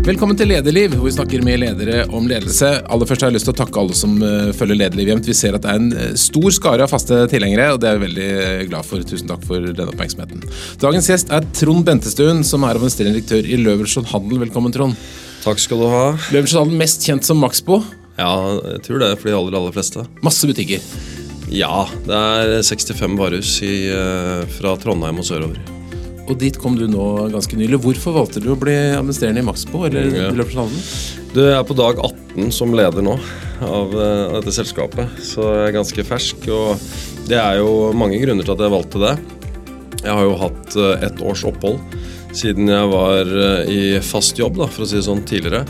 Velkommen til Lederliv, hvor vi snakker med ledere om ledelse. Aller først har jeg lyst til å takke alle som eh, følger Lederliv jevnt. Vi ser at det er en eh, stor skare av faste tilhengere, og det er jeg veldig glad for. Tusen takk for denne oppmerksomheten. Dagens gjest er Trond Bentestuen, som er administrerende direktør i Løvenskiold Handel. Velkommen, Trond. Takk skal du ha. Løvenskiold Handel mest kjent som Maxbo. Ja, jeg tror det for de aller, aller fleste. Masse butikker. Ja, det er 65 varehus eh, fra Trondheim og sørover. Og dit kom du nå ganske nylig. Hvorfor valgte du å bli administrerende i Maxbo? eller Ja. Du er på dag 18 som leder nå av eh, dette selskapet, så jeg er ganske fersk. Og det er jo mange grunner til at jeg valgte det. Jeg har jo hatt eh, ett års opphold siden jeg var eh, i fast jobb, da, for å si det sånn, tidligere.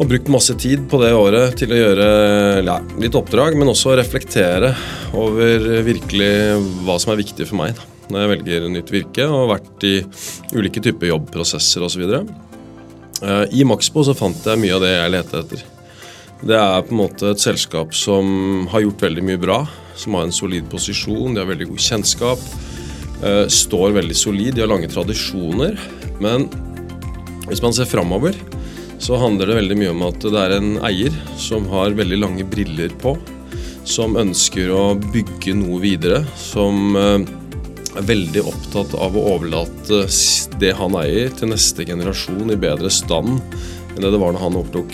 Og brukt masse tid på det året til å gjøre ja, litt oppdrag, men også reflektere over virkelig hva som er viktig for meg da, når jeg velger nytt virke, og vært i ulike typer jobbprosesser osv. Eh, I Maxbo så fant jeg mye av det jeg lette etter. Det er på en måte et selskap som har gjort veldig mye bra, som har en solid posisjon, de har veldig god kjennskap, eh, står veldig solid, de har lange tradisjoner. Men hvis man ser framover, så handler det veldig mye om at det er en eier som har veldig lange briller på, som ønsker å bygge noe videre, som eh, er veldig opptatt av å overlate det han eier til neste generasjon i bedre stand enn det det var når han overtok.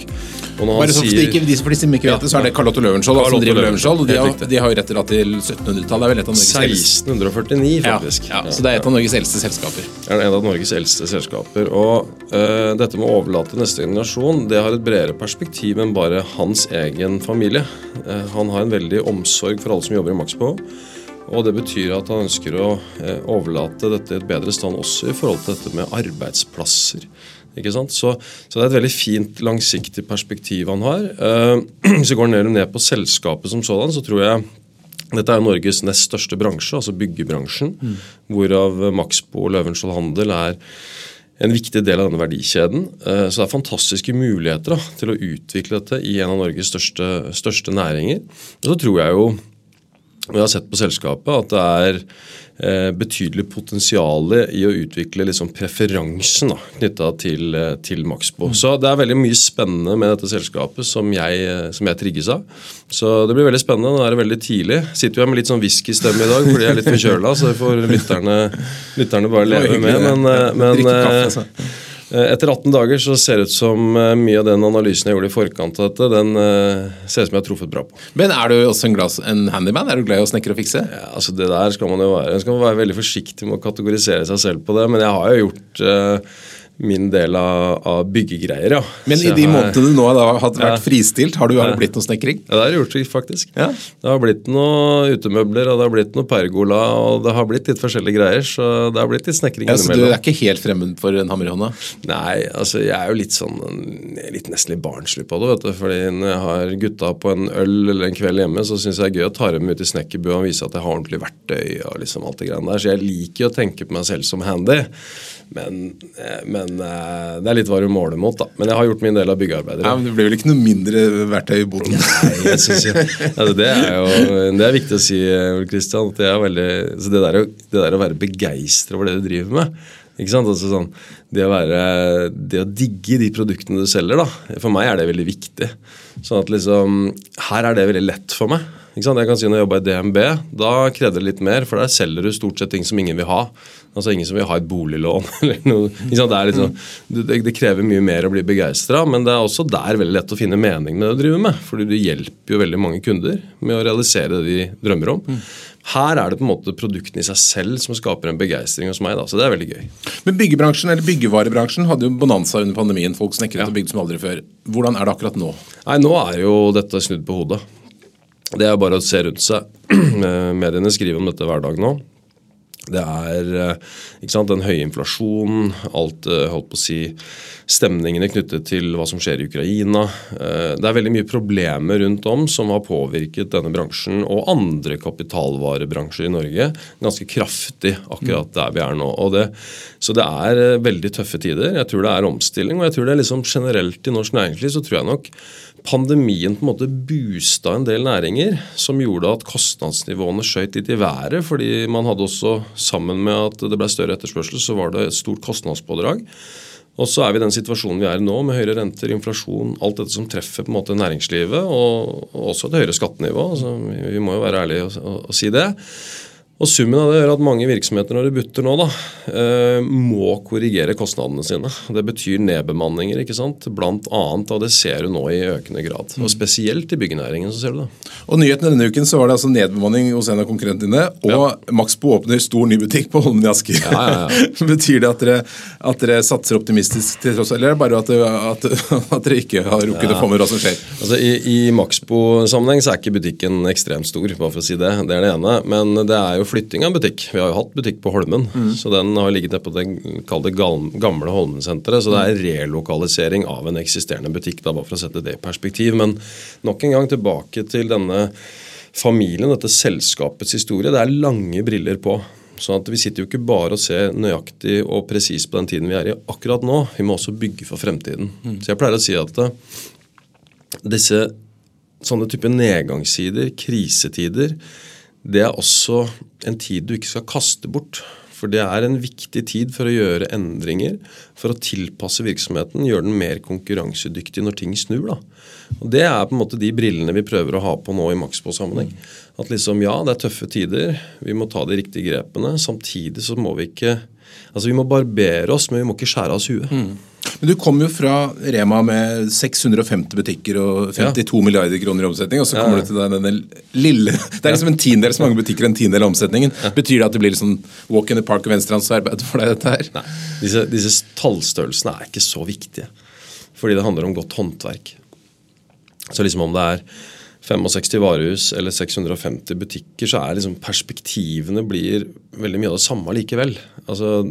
Og når Bare han sier- ikke, de, for de som ikke vet det, så er det Ja. Carlotte Løvenskiold som driver Løvenskiold. Og de har, de har jo retter da til 1700-tallet. Det er vel et av Norges eldste 1649, ja, faktisk. ja, Så det er et av Norges eldste selskaper. er en av Norges eldste selskaper. Og uh, dette med å overlate neste generasjon, det har et bredere perspektiv enn bare hans egen familie. Uh, han har en veldig omsorg for alle som jobber i Maxbo. Og det betyr at han ønsker å eh, overlate dette i et bedre stand også i forhold til dette med arbeidsplasser. Ikke sant? Så, så det er et veldig fint, langsiktig perspektiv han har. Eh, hvis vi går ned, ned på selskapet som sådan, så tror jeg dette er Norges nest største bransje, altså byggebransjen, hvorav Maxbo og Løvenskiold Handel er en viktig del av denne verdikjeden. Eh, Så det er fantastiske muligheter da, til å utvikle dette i en av Norges største, største næringer. Og så tror jeg jo, jeg har sett på selskapet, at det er eh, betydelig potensial i å utvikle liksom preferansen knytta til, eh, til Maxbo. Så det er veldig mye spennende med dette selskapet som jeg, eh, som jeg trigges av. Så det blir veldig spennende. Nå er det veldig tidlig. Sitter jo her med litt sånn whiskystemme i dag fordi jeg er litt forkjøla, så det får lytterne, lytterne bare leve med. Men, men Eh, Etter 18 dager så ser det ut som eh, mye av den analysen jeg gjorde i forkant av dette, den eh, ser ut som jeg har truffet bra på. Men er du også en, glass, en handyman? Er du glad i å snekre og fikse? Ja, altså Det der skal man jo være. Man skal være veldig forsiktig med å kategorisere seg selv på det, men jeg har jo gjort eh, min del av, av byggegreier, ja. Men Så i de månedene du nå har vært Ja. fristilt, har du har det blitt noe snekring? Ja, det har jeg gjort, faktisk. Ja. Det har blitt noe utemøbler, og det har blitt noe pergola, og det har blitt litt forskjellige greier, så det har blitt litt snekring Ja, så du er ikke helt fremmed for en hammer i hånda? Nei, altså jeg er jo litt sånn litt nesten litt barnslig på det. vet du, fordi Når jeg har gutta på en øl eller en kveld hjemme, så syns jeg det er gøy å ta dem ut i snekkerbua og vise at jeg har ordentlig verktøy. og liksom alt det greiene der, Så jeg liker jo å tenke på meg selv som handy. Men, eh, men eh, det er litt hva du måler mot, da. Men jeg har gjort min del av byggearbeidet. Ja, men Det blir vel ikke noe mindre verktøy i boden? Nei, jeg synes jo, altså det er jo det er viktig å si, Kristian. at Det, veldig, så det, der, det der å være begeistra over det du driver med ikke sant? Altså sånn, det, å være, det å digge de produktene du selger, da, for meg er det veldig viktig. Sånn at liksom, Her er det veldig lett for meg. Jeg kan si Når jeg jobba i DNB, da krevde det litt mer, for der selger du stort sett ting som ingen vil ha. Altså Ingen som vil ha et boliglån. eller noe. Det, sånn, det, det krever mye mer å bli begeistra, men det er også der veldig lett å finne mening med det du driver med. Fordi du hjelper jo veldig mange kunder med å realisere det de drømmer om. Her er det på en måte produktene i seg selv som skaper en begeistring hos meg. da, Så det er veldig gøy. Men byggebransjen, eller byggevarebransjen hadde jo bonanza under pandemien. Folk snekret og bygde som aldri før. Hvordan er det akkurat nå? Nei, nå er jo dette snudd på hodet. Det er bare å se rundt seg. Mediene skriver om dette hver dag nå. Det er eh, sant, den høye inflasjonen, alt eh, holdt på å si, stemningene knyttet til hva som skjer i Ukraina. Eh, Det er veldig mye problemer rundt om som har påvirket denne bransjen og andre kapitalvarebransjer i Norge ganske kraftig akkurat der vi er nå. Det, så det er eh, veldig tøffe tider. Jeg tror det er omstilling. Og jeg tror det er liksom generelt i norsk næringsliv så tror jeg nok pandemien på en måte boosta en del næringer, som gjorde at kostnadsnivåene skjøt litt i været. Fordi man hadde også, sammen med at det ble større etterspørsel, så var det et stort kostnadspådrag. Og så er vi i den situasjonen vi er i nå, med høyere renter, inflasjon, alt dette som treffer på en måte næringslivet, og, og også et høyere skattenivå. Altså, vi, vi må jo være ærlige og, og, og si det. Og Summen av det gjør at mange virksomheter når de butter nå, da, eh, må korrigere kostnadene sine. Det betyr nedbemanninger, ikke sant? blant annet, og det ser du nå i økende grad. Og Spesielt i byggenæringen så ser du det. Og nyheten denne uken så var det altså nedbemanning hos en av konkurrentene dine, og ja. Maxbo åpner stor ny butikk på Holmen i Asker. Ja, ja, betyr det at dere, at dere, satser optimistisk til tross eller er det bare at, at, at dere ikke har rukket å få med hva som skjer? Altså, I, i Maxbo-sammenheng så er ikke butikken ekstremt stor, bare for å si det. Det er det ene. Men det er jo flytting av butikk. Vi har jo hatt butikk på Holmen. Mm. Så den har ligget nede på det, gamle Holmen-senteret. Så det er relokalisering av en eksisterende butikk, da, bare for å sette det i perspektiv. Men nok en gang tilbake til denne familien, dette selskapets historie. Det er lange briller på. Så vi sitter jo ikke bare og ser nøyaktig og presis på den tiden vi er i akkurat nå. Vi må også bygge for fremtiden. Mm. Så jeg pleier å si at uh, disse sånne type nedgangssider, krisetider, det er også en tid du ikke skal kaste bort. For det er en viktig tid for å gjøre endringer, for å tilpasse virksomheten, gjøre den mer konkurransedyktig når ting snur. da. Og Det er på en måte de brillene vi prøver å ha på nå i Maxbo-sammenheng. At liksom, ja, det er tøffe tider, vi må ta de riktige grepene. Samtidig så må vi ikke Altså, Vi må barbere oss, men vi må ikke skjære oss huet. Mm. Men Du kom jo fra Rema med 650 butikker og 52 ja. milliarder kroner i omsetning, og så kommer ja, du til denne lille Det er liksom en tiendedel så mange butikker en tiendedel av omsetningen. Betyr det at det blir sånn walk in the park og venstrehåndsarbeid for deg, dette her? Nei. Disse, disse tallstørrelsene er ikke så viktige, fordi det handler om godt håndverk. Så liksom om det er 65 varehus eller 650 butikker, så er liksom perspektivene blir veldig mye av det samme likevel. Altså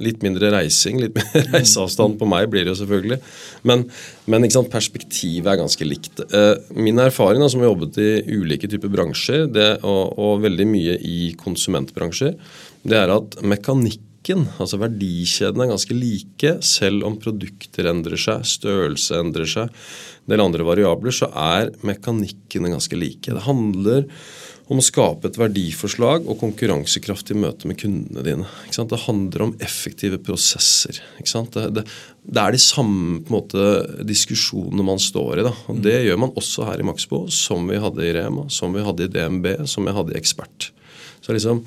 Litt mindre reising, litt mer reiseavstand på meg blir det jo selvfølgelig. Men, men perspektivet er ganske likt. Eh, min erfaring, da, som har jobbet i ulike typer bransjer, det, og, og veldig mye i konsumentbransjer, det er at mekanikk altså verdikjedene, er ganske like. Selv om produkter endrer seg, størrelse endrer seg, en del andre variabler, så er mekanikkene ganske like. Det handler om å skape et verdiforslag og konkurransekraft i møte med kundene dine. Det handler om effektive prosesser. Det, det, det, er de samme måte, diskusjonene man står i. Da. Og Det gjør man også her i Maxbo, som vi hadde i Rema, som vi hadde i DNB, som vi hadde i Ekspert. Så liksom,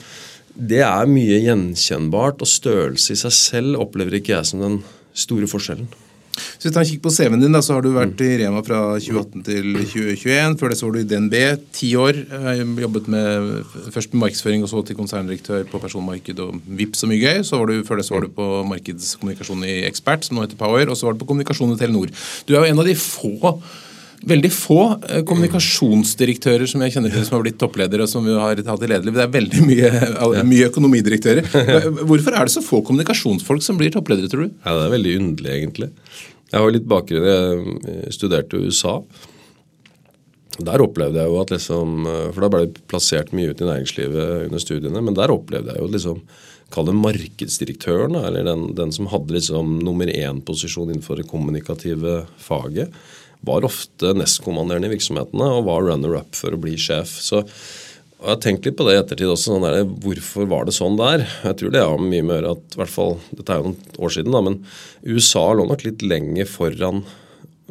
Det er mye gjenkjennbart, og størrelse i seg selv opplever ikke jeg som den store forskjellen. Så vi tar en kikk på CV-en din, da, så har du vært i Rema fra 2018 til 2021. Før det så var du i DNB ti år. Jobbet med, først med markedsføring og så til konserndirektør på personmarked og Vips og mye gøy. Så var du, før det så var du på markedskommunikasjon i Ekspert, som nå heter Power, og så var du på kommunikasjon i Telenor. Du er jo en av de få veldig få eh, kommunikasjonsdirektører som jeg kjenner til som har blitt toppledere og som vi har hatt i lederliv. Det er veldig mye, mye, økonomidirektører. Hvorfor er det så få kommunikasjonsfolk som blir toppledere, tror du? Ja, Det er veldig underlig, egentlig. Jeg har litt bakgrunn. Jeg studerte i USA. Der opplevde jeg jo at liksom For da ble det plassert mye ut i næringslivet under studiene. Men der opplevde jeg jo liksom Kall det markedsdirektøren, eller den, den som hadde liksom nummer én-posisjon innenfor det kommunikative faget var ofte nestkommanderende i virksomhetene og var runner-up for å bli sjef. Så jeg har tenkt litt på det i ettertid også. Sånn der, hvorfor var det sånn der? Jeg tror det har mye med å gjøre at hvert fall, Dette er jo noen år siden, da, men USA lå nok litt lenger foran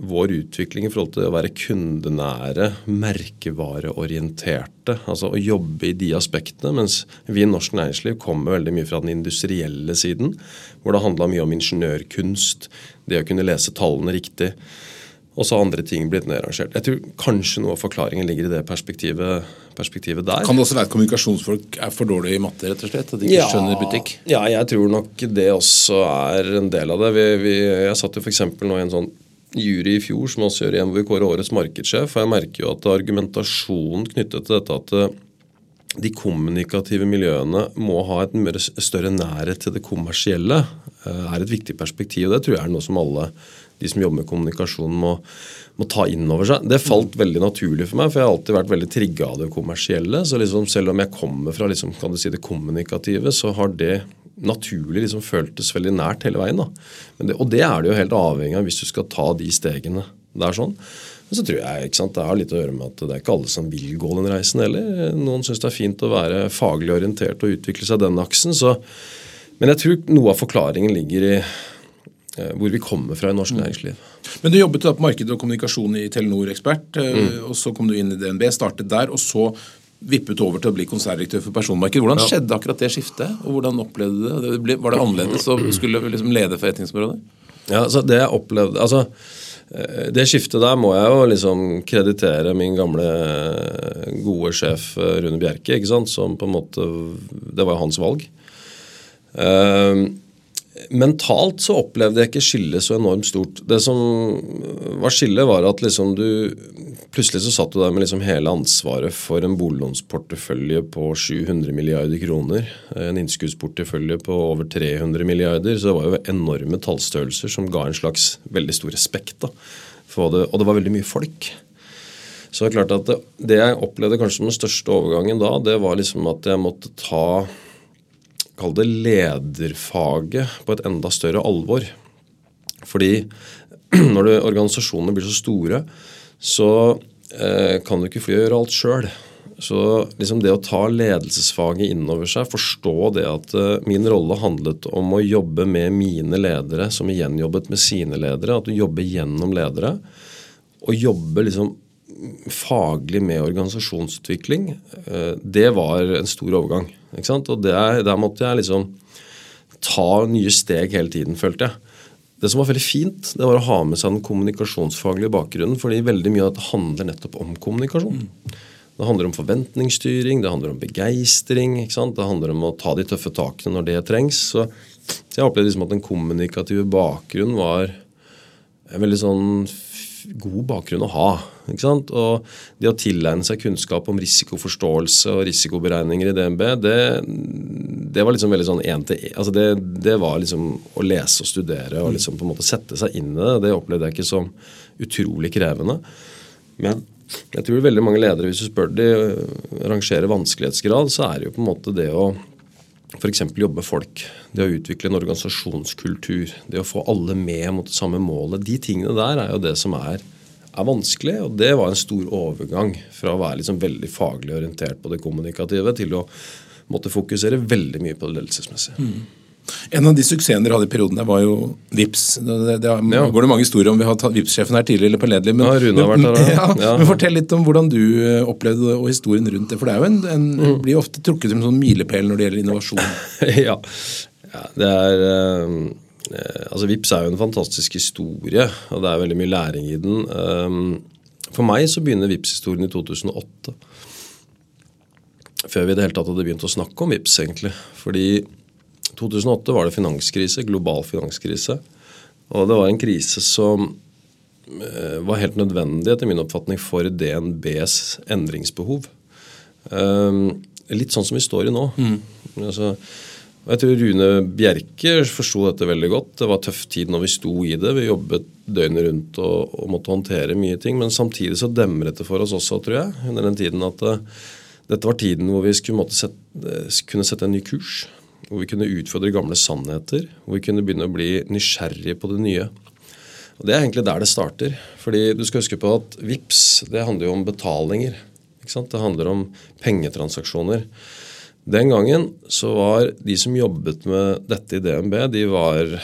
vår utvikling i forhold til å være kundenære, merkevareorienterte. Altså å jobbe i de aspektene. Mens vi i norsk næringsliv kommer veldig mye fra den industrielle siden. Hvor det handla mye om ingeniørkunst, det å kunne lese tallene riktig. Og så har andre ting blitt nedarrangert. Jeg tror kanskje noe av forklaringen ligger i det perspektivet, perspektivet, der. Kan det også være at kommunikasjonsfolk er for dårlige i matte? rett og slett? At de ikke ja, skjønner butikk? Ja, jeg tror nok det også er en del av det. Vi, vi, jeg satt jo f.eks. nå i en sånn jury i fjor som også gjør igjen hvor vi kårer årets markedssjef. Og jeg merker jo at argumentasjonen knyttet til dette at eh, de kommunikative miljøene må ha et større nærhet til det kommersielle, eh, er et viktig perspektiv. og Det tror jeg er noe som alle de som jobber med kommunikasjon, må, må ta inn over seg. Det falt veldig naturlig for meg, for jeg har alltid vært veldig trigga av det kommersielle. Så liksom, selv om jeg kommer fra liksom, si, det kommunikative, så har det naturlig liksom føltes veldig nært hele veien. Det, og det er det jo helt avhengig av hvis du skal ta de stegene der sånn. Men så tror jeg ikke sant, det har litt å gjøre med at det er ikke alle som vil gå den reisen heller. Noen syns det er fint å være faglig orientert og utvikle seg den aksen. Så, men jeg tror noe av forklaringen ligger i hvor vi kommer fra i norsk næringsliv. Men du jobbet da på marked og kommunikasjon i Telenor Ekspert, eh, Mm. og så kom du inn i DNB, startet der, og så vippet over til å bli konserndirektør for personmarked. Hvordan skjedde akkurat det skiftet, og hvordan opplevde du det? var det annerledes å skulle liksom lede forretningsområdet? Ja, så det jeg opplevde Altså, eh, det skiftet der må jeg jo liksom kreditere min gamle eh, gode sjef eh, Rune Bjerke, ikke sant, som på en måte Det var hans valg. Eh, mentalt så opplevde jeg ikke skillet så enormt stort. Det som var skillet, var at liksom du Plutselig så satt du der med liksom hele ansvaret for en boliglånsportefølje på 700 milliarder kroner. En innskuddsportefølje på over 300 milliarder. Så det var jo enorme tallstørrelser som ga en slags veldig stor respekt. da. Det, og det var veldig mye folk. Så det er klart at det, det jeg opplevde kanskje som den største overgangen da, det var liksom at jeg måtte ta Kall det lederfaget på et enda større alvor. Fordi når det, organisasjonene blir så store, så eh, kan du ikke fly og gjøre alt sjøl. Så liksom det å ta ledelsesfaget innover seg, forstå det at eh, min rolle handlet om å jobbe med mine ledere, som igjen jobbet med sine ledere, at du jobber gjennom ledere, og jobbe liksom faglig med organisasjonsutvikling, eh, det var en stor overgang. Ikke sant? Og der, der måtte jeg liksom ta nye steg hele tiden, følte jeg. Det som var veldig fint, det var å ha med seg den kommunikasjonsfaglige bakgrunnen. fordi veldig mye av dette handler nettopp om kommunikasjon. Det handler om forventningsstyring, det handler om begeistring. Det handler om å ta de tøffe takene når det trengs. Så, jeg opplevde liksom at den kommunikative bakgrunnen var en veldig sånn god bakgrunn å ha. ikke sant? Og det å tilegne seg kunnskap om risikoforståelse og risikoberegninger i DNB, det, det var liksom veldig sånn én til én. Altså det, det var liksom å lese og studere og liksom på en måte sette seg inn i det. Det opplevde jeg ikke som utrolig krevende. Men jeg tror veldig mange ledere, hvis du spør de øh, rangerer vanskelighetsgrad, så er det jo på en måte det å f.eks. jobbe med folk. Det å utvikle en organisasjonskultur. Det å få alle med mot det samme målet. De tingene der er jo det som er, er vanskelig. Og det var en stor overgang fra å være liksom veldig faglig orientert på det kommunikative til å måtte fokusere veldig mye på det ledelsesmessige. En av de suksessene dere hadde i perioden der, var jo VIPS. Det, det, det Ja. går det mange historier om. Vi har tatt VIPS-sjefen her tidligere, eller på ledelig. Men, Ja, Rune har vært her, ja, ja. Men fortell litt om hvordan du eh, opplevde det, og historien rundt det. For det er jo en, en Mm. blir ofte trukket som en sånn milepæl når det gjelder innovasjon. ja. ja. Det er eh, Altså Vips er jo en fantastisk historie, og det er veldig mye læring i den. Um, for meg så begynner Vips-historien i 2008. Før vi i det hele tatt hadde begynt å snakke om Vips, egentlig. Fordi 2008 var det finanskrise, global finanskrise. Og det var en krise som eh, var helt nødvendig, etter min oppfatning, for DNBs endringsbehov. Um, litt sånn som vi står i nå. Altså, jeg tror Rune Bjerke forsto dette veldig godt. Det var tøff tid når vi sto i det. Vi jobbet døgnet rundt og, og måtte håndtere mye ting. Men samtidig så demret det for oss også, tror jeg, under den tiden at uh, dette var tiden hvor vi skulle måtte sette, eh, kunne sette en ny kurs. Hvor vi kunne utfordre gamle sannheter. Hvor vi kunne begynne å bli nysgjerrige på det nye. Og Det er egentlig der det starter. Fordi du skal huske på at VIPS det handler jo om betalinger. Ikke sant? Det handler om pengetransaksjoner. Den gangen så var de som jobbet med dette i DNB, de var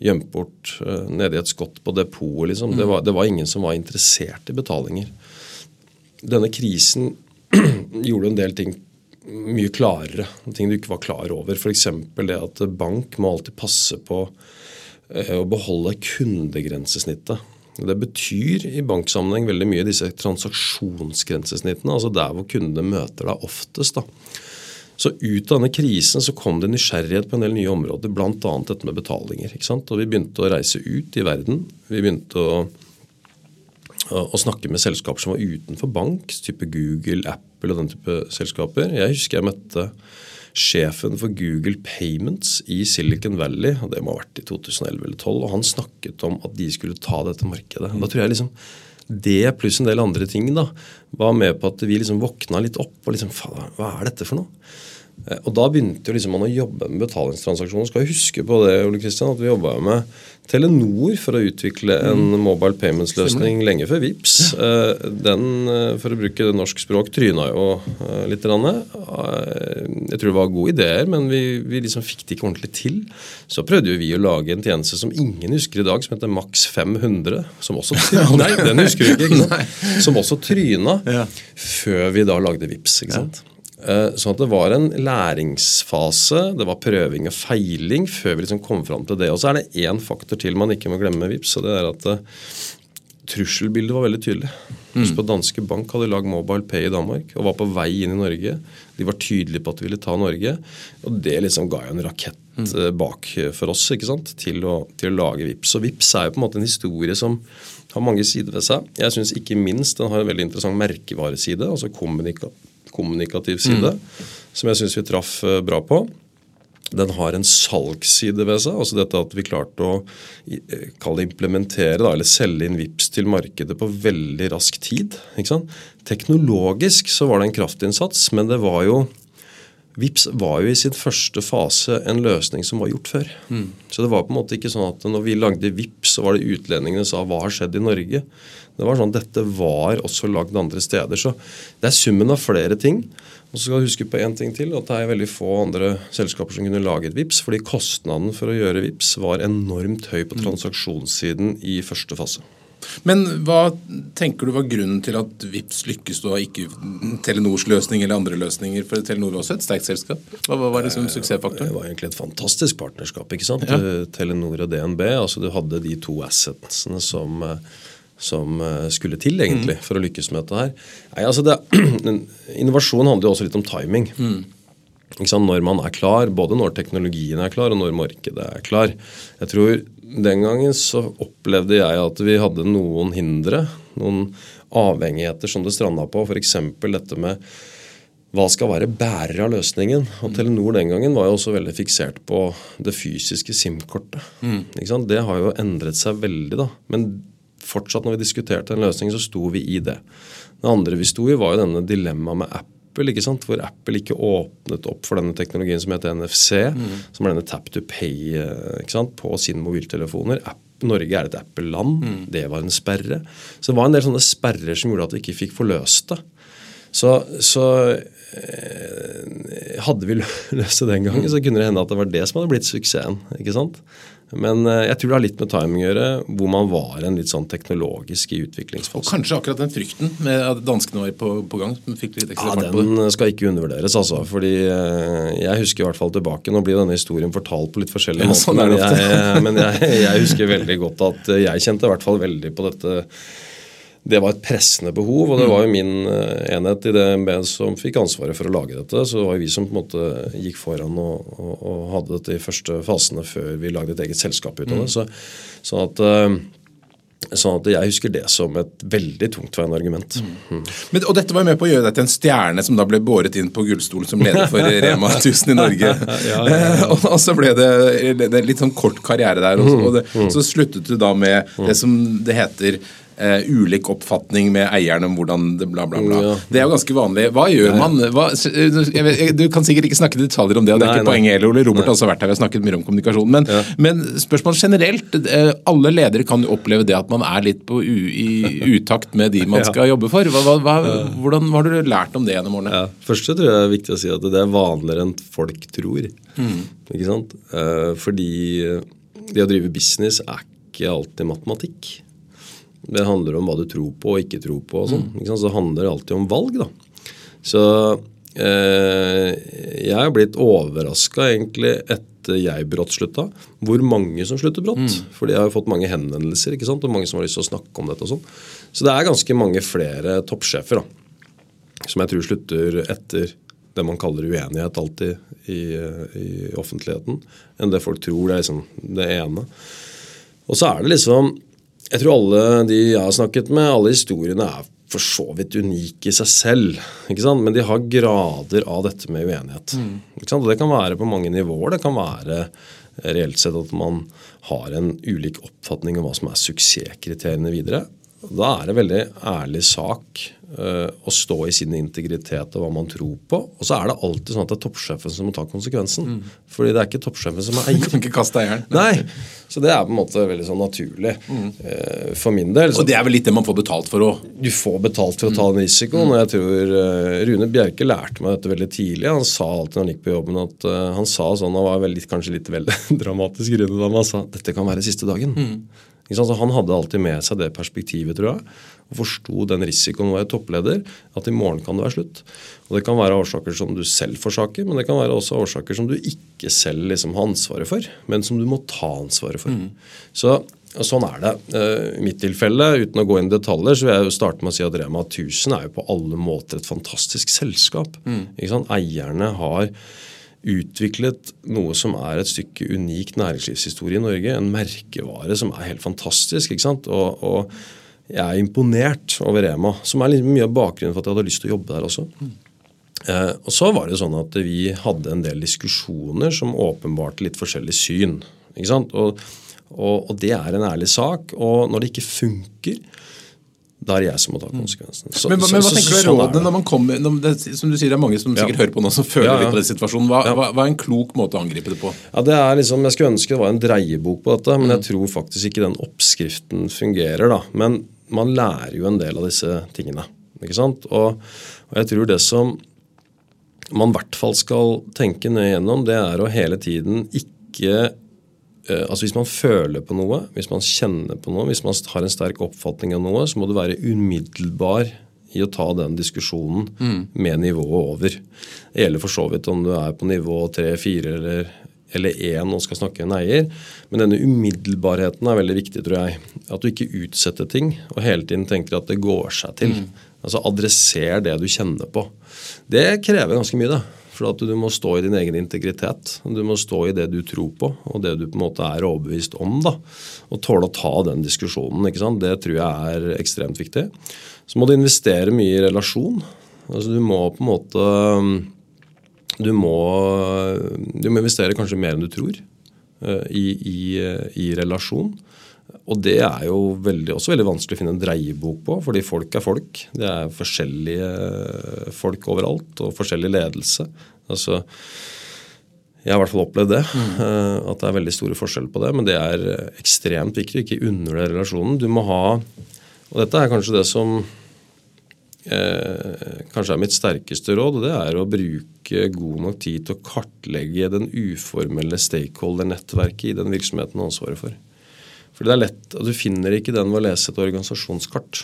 gjemt bort eh, nede i et skott på depotet. Liksom. Det, det var ingen som var interessert i betalinger. Denne krisen gjorde en del ting mye klarere. Ting du ikke var klar over. F.eks. det at bank må alltid passe på eh, å beholde kundegrensesnittet. Det betyr i banksammenheng veldig mye disse transaksjonsgrensesnittene, altså der hvor kundene møter deg oftest. da. Så ut av denne krisen så kom det nysgjerrighet på en del nye områder, bl.a. dette med betalinger. ikke sant? Og Vi begynte å reise ut i verden. Vi begynte å, å, snakke med selskaper som var utenfor bank, type Google, Apple og den type selskaper. Jeg husker jeg møtte sjefen for Google Payments i Silicon Valley, og det må ha vært i 2011 eller 2012, og han snakket om at de skulle ta dette markedet. Da tror jeg liksom det pluss en del andre ting da, var med på at vi liksom våkna litt opp og liksom Faen, hva er dette for noe? Eh, og da begynte jo liksom man å jobbe med betalingstransaksjoner. Skal jeg huske på det, Ole Kristian, at vi jobba med Telenor for å utvikle en mm. mobile payments-løsning lenge før VIPS. Ja. den, eh, for å bruke det norsk språk, tryna jo litt. Jeg tror det var gode ideer, men vi, vi liksom fikk det ikke ordentlig til. Så prøvde vi å lage en tjeneste som ingen husker i dag, som heter Max 500. Som også Nei, den husker vi ikke. ikke? Som også tryna før vi da lagde VIPS. ikke sant? Eh, sånn at det var en læringsfase, det var prøving og feiling før vi liksom kom fram til det. Og så er det én faktor til man ikke må glemme med VIPS, og det er at uh, trusselbildet var veldig tydelig. Mm. Husk på Danske Bank hadde lagd Mobile Pay i Danmark og var på vei inn i Norge. De var tydelige på at de ville ta Norge, og det liksom ga jo en rakett mm. uh, bak for oss ikke sant? Til, å, til å lage VIPS. Og VIPS er jo på en måte en historie som har mange sider ved seg. Jeg syns ikke minst den har en veldig interessant merkevareside. altså kommunikasjon kommunikativ side, mm. som jeg syns vi traff eh, bra på. Den har en salgsside ved seg. altså dette At vi klarte å eh, implementere da, eller selge inn VIPS til markedet på veldig rask tid. Teknologisk så var det en kraftinnsats, men det var jo VIPS var jo i sin første fase en løsning som var gjort før. Mm. Så det var på en måte ikke sånn at når vi lagde VIPS, så var det utlendingene som sa hva har skjedd i Norge. Det var sånn Dette var også lagd andre steder. Så det er summen av flere ting. Og så skal du huske på én ting til, at det er veldig få andre selskaper som kunne laget VIPS, fordi kostnaden for å gjøre VIPS var enormt høy på mm. transaksjonssiden i første fase. Men hva tenker du var grunnen til at VIPS lykkes, og ikke Telenors løsning eller andre løsninger? For Telenor var også et sterkt selskap. Hva var liksom suksessfaktoren? Det var egentlig et fantastisk partnerskap. ikke sant? Ja. Telenor og DNB. altså Du hadde de to assetsene som som skulle til egentlig mm. for å lykkes med dette her. Nei, altså det, Innovasjon handler jo også litt om timing. Mm. Når man er klar, både når teknologien er klar og når markedet er klar. Jeg tror den gangen så opplevde jeg at vi hadde noen hindre, noen avhengigheter som det stranda på. F.eks. dette med hva skal være bærer av løsningen? Og Telenor den gangen var jo også veldig fiksert på det fysiske SIM-kortet. Mm. Det har jo endret seg veldig, da. Men fortsatt når vi diskuterte en løsning, så sto vi i det. Det andre vi sto i, var jo denne dilemmaet med app Apple, hvor Apple ikke åpnet opp for denne teknologien som heter NFC, mm. som er denne tap to pay eh, på sine mobiltelefoner. App, Norge er et Apple-land. Mm. Det var en sperre. Så det var en del sånne sperrer som gjorde at vi ikke fikk forløst det. Så, så eh, hadde vi løst det den gangen, så kunne det hende at det var det som hadde blitt suksessen. ikke sant? Men eh, jeg tror det har litt med timing å gjøre, hvor man var en litt sånn teknologisk i utviklingsfasen. Og kanskje akkurat den frykten med at danskene var på, på gang? fikk litt ekstra ja, fart på det. Den skal ikke undervurderes, altså. fordi eh, jeg husker i hvert fall tilbake Nå blir denne historien fortalt på litt forskjellige ja, måter, sånn men, jeg, men jeg, jeg husker veldig godt at jeg kjente i hvert fall veldig på dette det var et pressende behov, og det var jo min eh, enhet i DNB som fikk ansvaret for å lage dette. Så det var jo vi som på en måte gikk foran og, og, og hadde dette i første fasene før vi lagde et eget selskap ut av det. Mm. Så, sånn at Sånn at Jeg husker det som et veldig tungtveiende argument. Mm. Mm. Men, og Dette var med på å gjøre deg til en stjerne som da ble båret inn på gullstolen som leder for Rema 1000 i Norge. ja, ja, ja. og, og, så ble det, det, litt sånn kort karriere der. Også, og det, mm. så sluttet du da med det som det heter uh, ulik oppfatning med eieren om hvordan det bla, bla, bla. Ja. Det er jo ganske vanlig. Hva gjør man? Hva, vet, du kan sikkert ikke snakke detaljer om det, og det er nei, ikke poenget heller. Ole Robert har også vært her, vi har snakket mye om kommunikasjon. Men, ja. men spørsmål generelt. Uh, alle ledere kan jo oppleve det at man er litt på u, i utakt med de man skal jobbe for. Hva, hva, hvordan har du lært om det gjennom årene? Først tror jeg det er viktig å si at det er vanligere enn folk tror. Mm. Ikke sant? Uh, fordi det å drive business er ikke alltid matematikk. Det handler om hva du tror på og ikke tror på. og sånn. Mm. Så det alltid om valg. da. Så eh, jeg er blitt overraska egentlig etter jeg brått slutta, hvor mange som slutter brått. Mm. Fordi jeg har fått mange henvendelser ikke sant? og mange som har lyst til å snakke om dette. og sånn. Så det er ganske mange flere toppsjefer da, som jeg tror slutter etter det man kaller uenighet alltid i, i offentligheten, enn det folk tror det er liksom det ene. Og så er det liksom jeg tror alle de jeg har snakket med, alle historiene er for så vidt unike i seg selv. ikke sant? Men de har grader av dette med uenighet. Mm. Ikke sant? Og Det kan være på mange nivåer. Det kan være reelt sett at man har en ulik oppfatning om hva som er suksesskriteriene videre. Da er det veldig ærlig sak å stå i sin integritet og hva man tror på. Og så er det alltid sånn at det er toppsjefen som må ta konsekvensen. Mm. Fordi det er ikke toppsjefen som er eier. kan ikke kaste eieren. Nei, Så det er på en måte veldig sånn naturlig mm. uh, for min del. Så og det er vel litt det man får betalt for òg? Du får betalt for å ta den risikoen. Og jeg tror uh, Rune Bjerke lærte meg dette veldig tidlig. Han sa alltid når han gikk på jobben at han sa sånn, han var veldig, kanskje litt veldig dramatisk grunnet, da, men han sa dette kan være siste dagen. Mm. Så han hadde alltid med seg det perspektivet, tror jeg. Og forsto den risikoen å være toppleder, at i morgen kan det være slutt. Og Det kan være årsaker som du selv forsaker, men det kan være også årsaker som du ikke selv liksom har ansvaret for, men som du må ta ansvaret for. Mm. Så Sånn er det. Eh, I mitt tilfelle, uten å gå inn i detaljer, så vil jeg jo starte med å si at Rema 1000 er jo på alle måter et fantastisk selskap. Mm. Eierne har utviklet noe som er et stykke unik næringslivshistorie i Norge. En merkevare som er helt fantastisk. ikke sant? Og, og jeg er imponert over Rema, som er mye av bakgrunnen for at jeg hadde lyst til å jobbe der også. Mm. Eh, og så var det sånn at vi hadde en del diskusjoner som åpenbarte litt forskjellig syn. ikke sant? Og, og, og det er en ærlig sak. Og når det ikke funker, da er det jeg som må ta konsekvensen. Så, men, men, hva tenker du er sånn når man kommer når det, Som du sier, det er mange som sikkert ja. hører på nå som føler ja, ja. litt på den situasjonen. Hva, hva, hva, er en klok måte å angripe det på? Ja, det er liksom, Jeg skulle ønske det var en dreiebok på dette, men jeg mm. tror faktisk ikke den oppskriften fungerer. da. Men man lærer jo en del av disse tingene. ikke sant? Og, og jeg tror det som man i hvert fall skal tenke nøye gjennom, det er å hele tiden ikke altså Hvis man føler på noe, hvis man kjenner på noe, hvis man har en sterk oppfatning av noe, så må du være umiddelbar i å ta den diskusjonen mm. med nivået over. Det gjelder for så vidt om du er på nivå 3, 4 eller, eller 1 og skal snakke en eier. Men denne umiddelbarheten er veldig viktig, tror jeg. At du ikke utsetter ting og hele tiden tenker at det går seg til. Mm. Altså Adresser det du kjenner på. Det krever ganske mye, det. For at du må stå i din egen integritet. Du må stå i det du tror på, og det du på en måte er overbevist om. da, Og tåle å ta den diskusjonen. ikke sant? Det tror jeg er ekstremt viktig. Så må du investere mye i relasjon. Altså Du må på en måte Du må, du må investere kanskje mer enn du tror uh, i, i, i relasjon. Og det er jo veldig, også veldig vanskelig å finne en dreiebok på, fordi folk er folk. Det er forskjellige folk overalt, og forskjellig ledelse. Altså, jeg har i hvert fall opplevd det. Mm. Eh, at det er veldig store forskjeller på det. Men det er ekstremt viktig ikke undervurdere relasjonen. Du må ha Og dette er kanskje det som eh, kanskje er mitt sterkeste råd. og Det er å bruke god nok tid til å kartlegge den uformelle stakeholder-nettverket i den virksomheten du har ansvaret for. For det er lett, at Du finner ikke den ved å lese et organisasjonskart.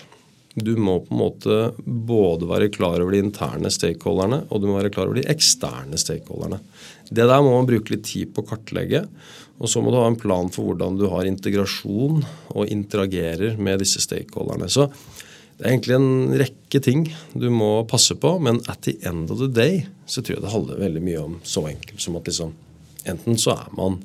Du må på en måte både være klar over de interne stakeholderne og du må være klar over de eksterne stakeholderne. Det der må man bruke litt tid på å kartlegge. Og så må du ha en plan for hvordan du har integrasjon og interagerer med disse stakeholderne. Så det er egentlig en rekke ting du må passe på, men at the end of the day så tror jeg det handler veldig mye om så enkelt som at liksom enten så er man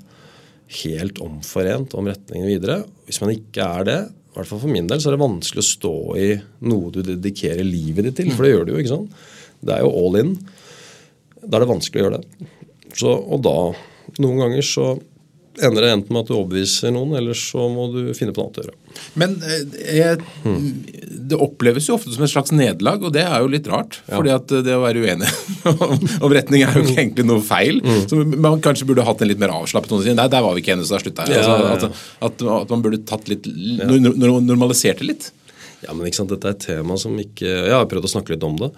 helt omforent om retningen videre. Hvis man ikke er det, i hvert fall for min del, så er det vanskelig å stå i noe du dedikerer livet ditt til. For det gjør du jo. ikke sant? Det er jo all in. Da er det vanskelig å gjøre det. Så, og da, noen ganger så ender det enten med at du overbeviser noen, eller så må du finne på noe annet å gjøre. Men eh, jeg, det oppleves jo ofte som et slags nederlag, og det er jo litt rart. Ja. fordi at det å være uenig om retning er jo ikke egentlig noe feil. Mm. Så man kanskje burde hatt en litt mer avslappet noen Nei, der var vi ikke enige, så da slutta jeg. Altså, at, at, at, man burde tatt litt, normalisert det litt. Ja, men ikke sant, Dette er et tema som ikke Jeg har prøvd å snakke litt om det.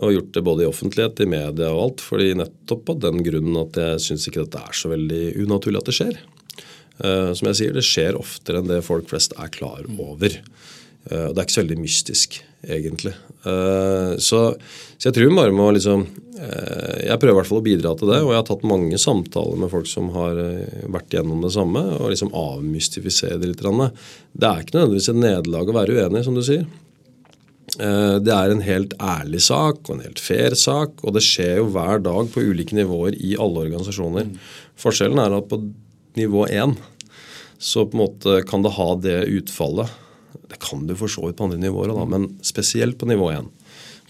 Og gjort det både i offentlighet, i media og alt. fordi nettopp av den grunnen at jeg syns ikke dette er så veldig unaturlig at det skjer. Uh, som jeg sier, det skjer oftere enn det folk flest er klar over. Uh, og det er ikke så veldig mystisk, egentlig. Uh, så, så, jeg tror bare må liksom Jeg prøver i hvert fall å bidra til det. Og jeg har tatt mange samtaler med folk som har vært gjennom det samme, og liksom avmystifisere det litt. Det er ikke nødvendigvis et nederlag å være uenig, som du sier. Eh, det er en helt ærlig sak og en helt fair sak, og det skjer jo hver dag på ulike nivåer i alle organisasjoner. Mm. Forskjellen er at på nivå én så på en måte kan det ha det utfallet. Det kan du for så vidt på andre nivåer, òg, men spesielt på nivå én.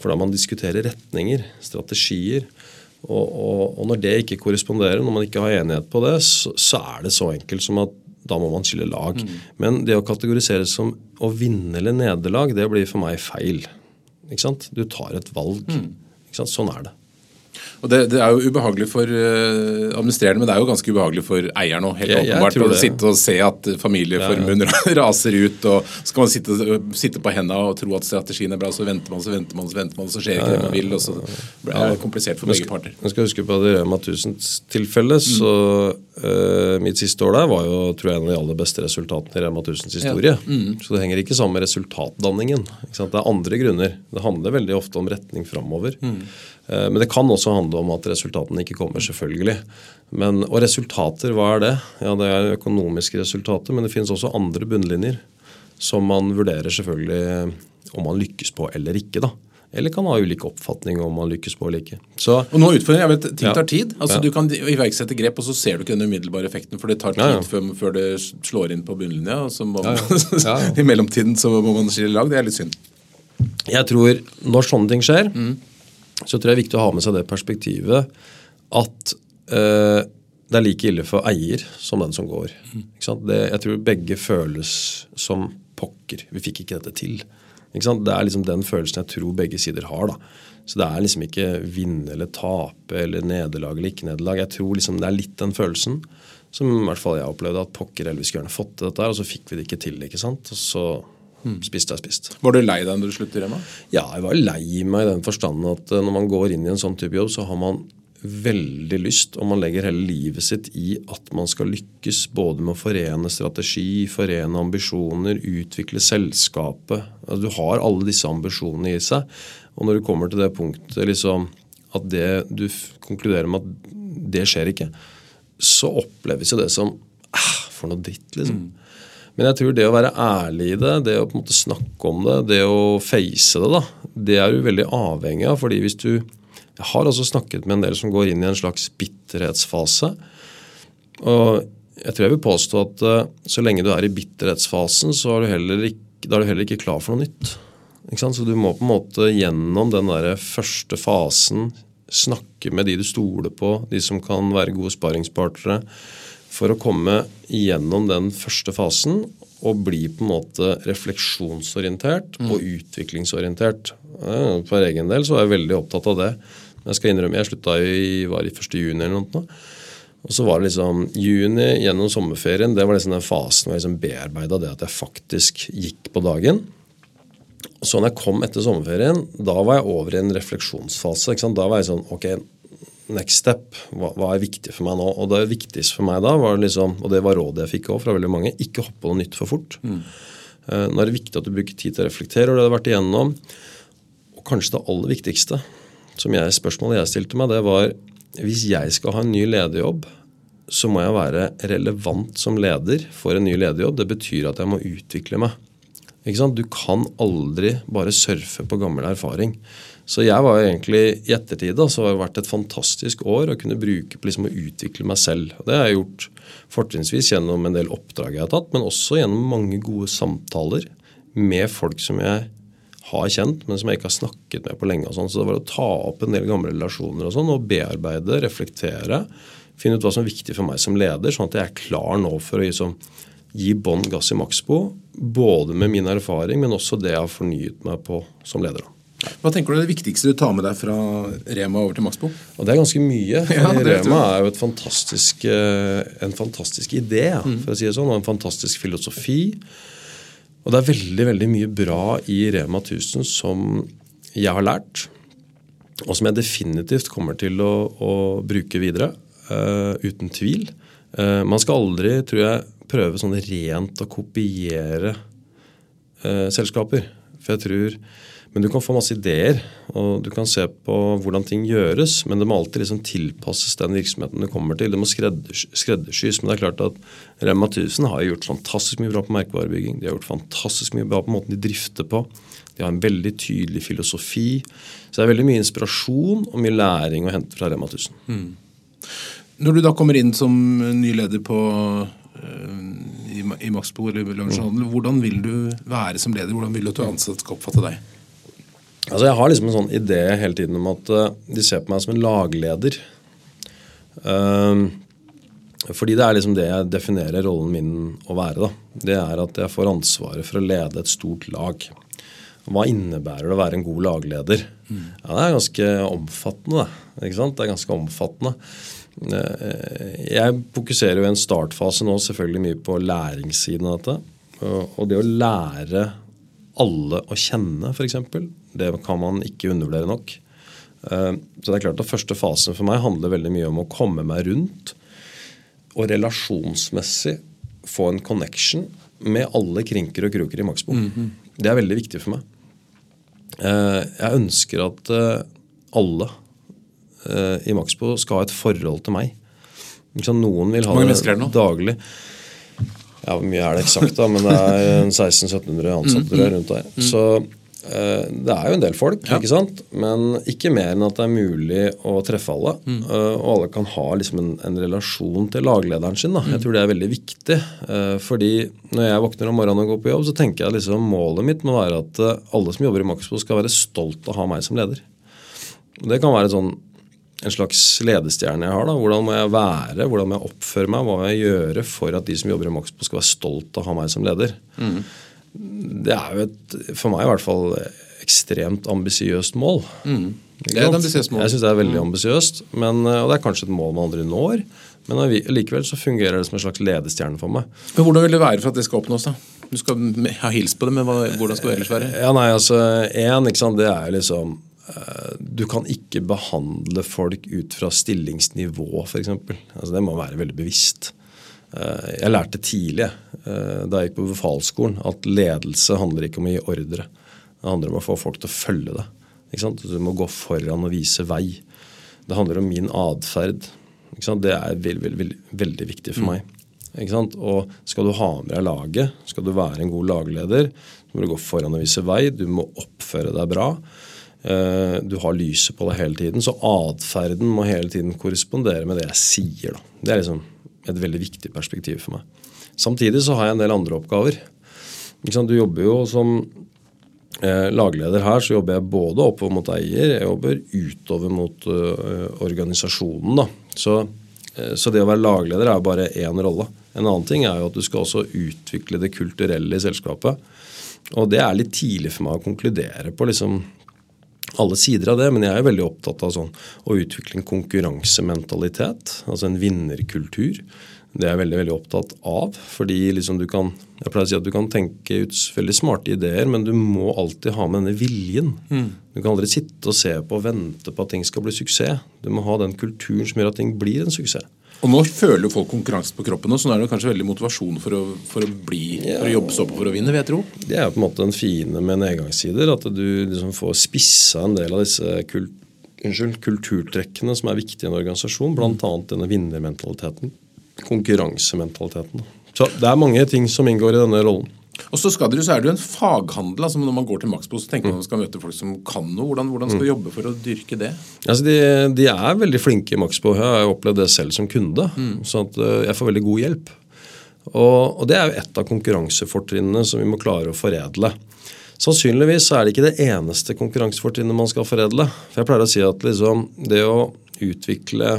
For da man diskuterer retninger, strategier, og, og, og, når det ikke korresponderer, når man ikke har enighet på det, så, så er det så enkelt som at da må man skille lag. Men det å kategorisere som å vinne eller nederlag, det blir for meg feil. Ikke sant? Du tar et valg. Ikke sant? Sånn er det. Og det, det, er jo ubehagelig for uh, administrerende, men det er jo ganske ubehagelig for eieren òg. Helt jeg åpenbart. Å det. sitte og se at familieformuen raser ut, og så skal man sitte, sitte på hendene og tro at strategien er bra, så venter man, så venter man, så venter man, så skjer ikke det man vil, og så blir det komplisert for begge parter. Jeg skal huske på at i Rema 1000-tilfellet, så uh, mitt siste år der var jo tror jeg, en av de aller beste resultatene i Rema 1000s historie. Så det henger ikke sammen med resultatdanningen. Ikke sant? Det er andre grunner. Det handler veldig ofte om retning framover. Eh, men det kan også handle om at resultatene ikke kommer, selvfølgelig. Men, og resultater, hva er det? Ja, Det er økonomiske resultater, men det finnes også andre bunnlinjer som man vurderer selvfølgelig om man lykkes på eller ikke. da. Eller kan ha ulik oppfatning om man lykkes på eller ikke. Så Og noen utfordringer, jeg vet, Ting tar tid. altså Ja. Du kan iverksette grep, og så ser du ikke den umiddelbare effekten. For det tar tid Ja, ja. Før, før det slår inn på bunnlinja. og så må man. I mellomtiden så må man skille lag. Det er litt synd. jeg tror når sånne ting skjer, så tror jeg det er viktig å ha med seg det perspektivet at eh, det er like ille for eier som den som går. Det, jeg tror begge føles som pokker. Vi fikk ikke dette til. Ikke? Det er liksom den følelsen jeg tror begge sider har. da. Så det er liksom ikke vinne eller tape eller nederlag eller ikke nederlag. Jeg tror liksom det er litt den følelsen som i hvert fall jeg opplevde at pokker eller vi skulle gjerne fått til dette og så fikk vi det ikke til. ikke sant? Og så spist er spist. Var du lei deg når du sluttet, Rema? Ja, jeg var lei meg i den forstand at eh, når man går inn i en sånn type jobb, så har man veldig lyst, og man legger hele livet sitt i at man skal lykkes både med å forene strategi, forene ambisjoner, utvikle selskapet. Altså, du har alle disse ambisjonene i seg. Og når du kommer til det punktet liksom, at det du konkluderer med at det skjer ikke, så oppleves jo det som ah, For noe dritt, liksom. Men jeg tror det å være ærlig i det, det å på en måte snakke om det, det å face det, da, det er du veldig avhengig av. fordi hvis du Jeg har også snakket med en del som går inn i en slags bitterhetsfase. Og jeg tror jeg vil påstå at eh, så lenge du er i bitterhetsfasen, så er du heller ikke, da er du heller ikke klar for noe nytt. Så du må på en måte gjennom den der første fasen snakke med de du stoler på, de som kan være gode sparringspartnere, for å komme gjennom den første fasen og bli på en måte refleksjonsorientert og utviklingsorientert. For egen del så var jeg veldig opptatt av det. Jeg skal innrømme, jeg slutta i, var i 1. juni eller noe. Og så var det liksom juni gjennom sommerferien, det var liksom den fasen hvor jeg liksom bearbeida det at jeg faktisk gikk på dagen. Så når jeg kom etter sommerferien, da var jeg over i en refleksjonsfase. Da var jeg sånn Ok, next step. Hva, hva er viktig for meg nå? Og det viktigste for meg da, var liksom, og det var rådet jeg fikk også fra veldig mange, ikke hoppe på noe nytt for fort. Eh, nå er det viktig at du bruker tid til å reflektere over det du har vært igjennom. Og kanskje det aller viktigste, som jeg, spørsmålet jeg stilte meg, det var hvis jeg skal ha en ny lederjobb, så må jeg være relevant som leder for en ny lederjobb. Det betyr at jeg må utvikle meg. Du kan aldri bare surfe på gammel erfaring. Så jeg var jo egentlig i ettertid da, så har det vært et fantastisk år å kunne bruke på liksom å utvikle meg selv. Og det har jeg gjort fortrinnsvis gjennom en del oppdrag jeg har tatt, men også gjennom mange gode samtaler med folk som jeg har kjent, men som jeg ikke har snakket med på lenge. og sånn. Så det var å ta opp en del gamle relasjoner og sånn, og bearbeide, reflektere. Finne ut hva som er viktig for meg som leder, sånn at jeg er klar nå for å liksom, gi bånn gass i Maxbo. Både med min erfaring, men også det jeg har fornyet meg på som leder. da. Hva tenker du er det viktigste du tar med deg fra Rema over til Maxbo? Og det er ganske mye. Ja, Rema er jo et fantastisk, eh, en fantastisk idé, for å si det sånn, og en fantastisk filosofi. Og det er veldig veldig mye bra i Rema 1000 som jeg har lært, og som jeg definitivt kommer til å, å bruke videre. Uh, uten tvil. Uh, man skal aldri, tror jeg, prøve sånn rent å kopiere uh, selskaper. For jeg tror Men du kan få masse ideer, og du kan se på hvordan ting gjøres, men det må alltid liksom tilpasses den virksomheten du kommer til. Det må skredders- skreddersys. Men det er klart at Rema 1000 har gjort fantastisk mye bra på merkevarebygging. De har gjort fantastisk mye bra på måten de drifter på. De har en veldig tydelig filosofi. Så det er veldig mye inspirasjon og mye læring å hente fra Rema 1000. Når du da kommer inn som ny leder på øh, i, i Maxbo eller Lunsjhandel, hvordan vil du være som leder? Hvordan vil du at ansatte skal oppfatte deg? Altså Jeg har liksom en sånn idé hele tiden om at eh, de ser på meg som en lagleder. Um, Fordi det er liksom det jeg definerer rollen min å være. da. Det er at jeg får ansvaret for å lede et stort lag. Hva innebærer det å være en god lagleder? Mm. Ja, Det er ganske omfattende. ikke sant? Det er ganske omfattende. Eh, jeg fokuserer jo i en startfase nå selvfølgelig mye på læringssiden av dette. Og det å lære alle å kjenne, f.eks., det kan man ikke undervurdere nok. Eh, så det er klart at Første fasen for meg handler veldig mye om å komme meg rundt og relasjonsmessig få en connection med alle krinker og kroker i Maxbo. Mm -hmm. Det er veldig viktig for meg. Eh, jeg ønsker at eh, alle i Maxbo skal ha et forhold til meg. Noen vil ha det daglig. Ja, Hvor mye er det eksakt, da? Men det er 1600-1700 ansatte mm, rundt der. Mm. Så det er jo en del folk, ja. ikke sant? men ikke mer enn at det er mulig å treffe alle. Mm. Uh, og alle kan ha liksom en, en, relasjon til laglederen sin. Da. Jeg tror det er veldig viktig. Uh, fordi når jeg våkner om morgenen og går på jobb, så tenker jeg liksom målet mitt må være at alle som jobber i Maxbo, skal være stolt av å ha meg som leder. Det kan være sånn en slags ledestjerne jeg har. da, Hvordan må jeg være, hvordan må jeg oppføre meg, hva må jeg gjøre for at de som jobber i Maxbo skal være stolt av å ha meg som leder. Mm. Det er jo et, for meg i hvert fall, ekstremt ambisiøst mål. Mm. Det er et ambisiøst mål. Jeg syns det er veldig mm. ambisiøst, og det er kanskje et mål man aldri når. Men likevel så fungerer det som en slags ledestjerne for meg. Men Hvordan vil det være for at det skal oppnås? da? Du skal ha hilst på det, men hvordan skal det ellers være? Ja, nei, altså, en, sant, Det er liksom Eh, du kan ikke behandle folk ut fra stillingsnivå, f.eks. Altså, det må være veldig bevisst. Eh, jeg lærte tidlig eh, da jeg gikk på befalsskolen, at ledelse handler ikke om å gi ordre. Det handler om å få folk til å følge deg. Du må gå foran og vise vei. Det handler om min atferd. Det er veldig, veldig, veldig, veldig viktig for mm. meg. Og skal du ha med deg laget, skal du være en god lagleder, så må du gå foran og vise vei. Du må oppføre deg bra. Eh, du har lyset på deg hele tiden. Så atferden må hele tiden korrespondere med det jeg sier. Da. Det er liksom et veldig viktig perspektiv for meg. Samtidig så har jeg en del andre oppgaver. Du jobber jo som eh, lagleder her, så jobber jeg både oppover mot eier, jeg jobber utover mot uh, organisasjonen. da. Så, uh, så, det å være lagleder er jo bare én rolle. En annen ting er jo at du skal også utvikle det kulturelle i selskapet. Og det er litt tidlig for meg å konkludere på liksom alle sider av det, men jeg er veldig opptatt av sånn, å utvikle en konkurransementalitet, altså en vinnerkultur. Det er jeg veldig veldig opptatt av. fordi liksom du kan jeg pleier å si at du kan tenke ut veldig smarte ideer, men du må alltid ha med denne viljen. Mm. Du kan aldri sitte og se på og vente på at ting skal bli suksess. Du må ha den kulturen som gjør at ting blir en suksess. Og nå føler jo folk konkurranse på kroppen, så nå er det kanskje veldig motivasjon for å, for å, bli, for å jobbe så på for å vinne, vil jeg tro. Det er på en måte den fine med nedgangssider, at du liksom får spissa en del av disse kult, unnskyld, kulturtrekkene som er viktige i en organisasjon, bl.a. denne vinnermentaliteten. Konkurransementaliteten. Så det er mange ting som inngår i denne rollen. Og så, skal dere, så er det jo en faghandel. altså Når man går til Maxbo, så tenker man at man skal møte folk som kan noe. Hvordan, hvordan skal du mm. jobbe for å dyrke det? Altså de, de, er veldig flinke i Maxbo. Jeg har opplevd det selv som kunde. Mm. Så at eh, jeg får veldig god hjelp. Og, og det er jo et av konkurransefortrinnene som vi må klare å foredle. Sannsynligvis er det ikke det eneste konkurransefortrinnet man skal foredle. For jeg pleier å si at liksom, det å utvikle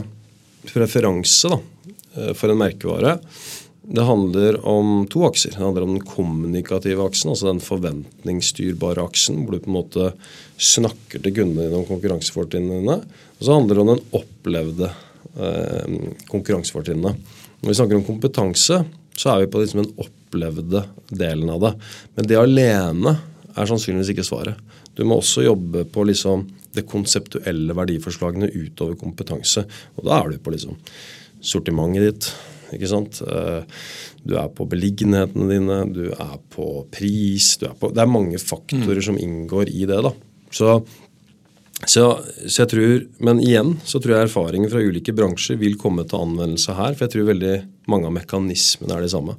preferanse da, eh, for en merkevare det handler om to akser. Det handler om den kommunikative aksen, altså den forventningsstyrbare aksen, hvor du på en måte snakker til kundene dine om konkurransefortrinnene. Og så handler det om den opplevde eh, konkurransefortrinnene. Når vi snakker om kompetanse, så er vi på liksom den opplevde delen av det. Men det alene er sannsynligvis ikke svaret. Du må også jobbe på liksom det konseptuelle verdiforslagene utover kompetanse. Og da er du på liksom sortimentet ditt ikke sant? Eh, du er på beliggenhetene dine, du er på pris er på, Det er mange faktorer mm. som inngår i det. da. Så, så, så, jeg tror, Men igjen så tror jeg erfaringer fra ulike bransjer vil komme til anvendelse her. For jeg tror veldig mange av mekanismene er de samme.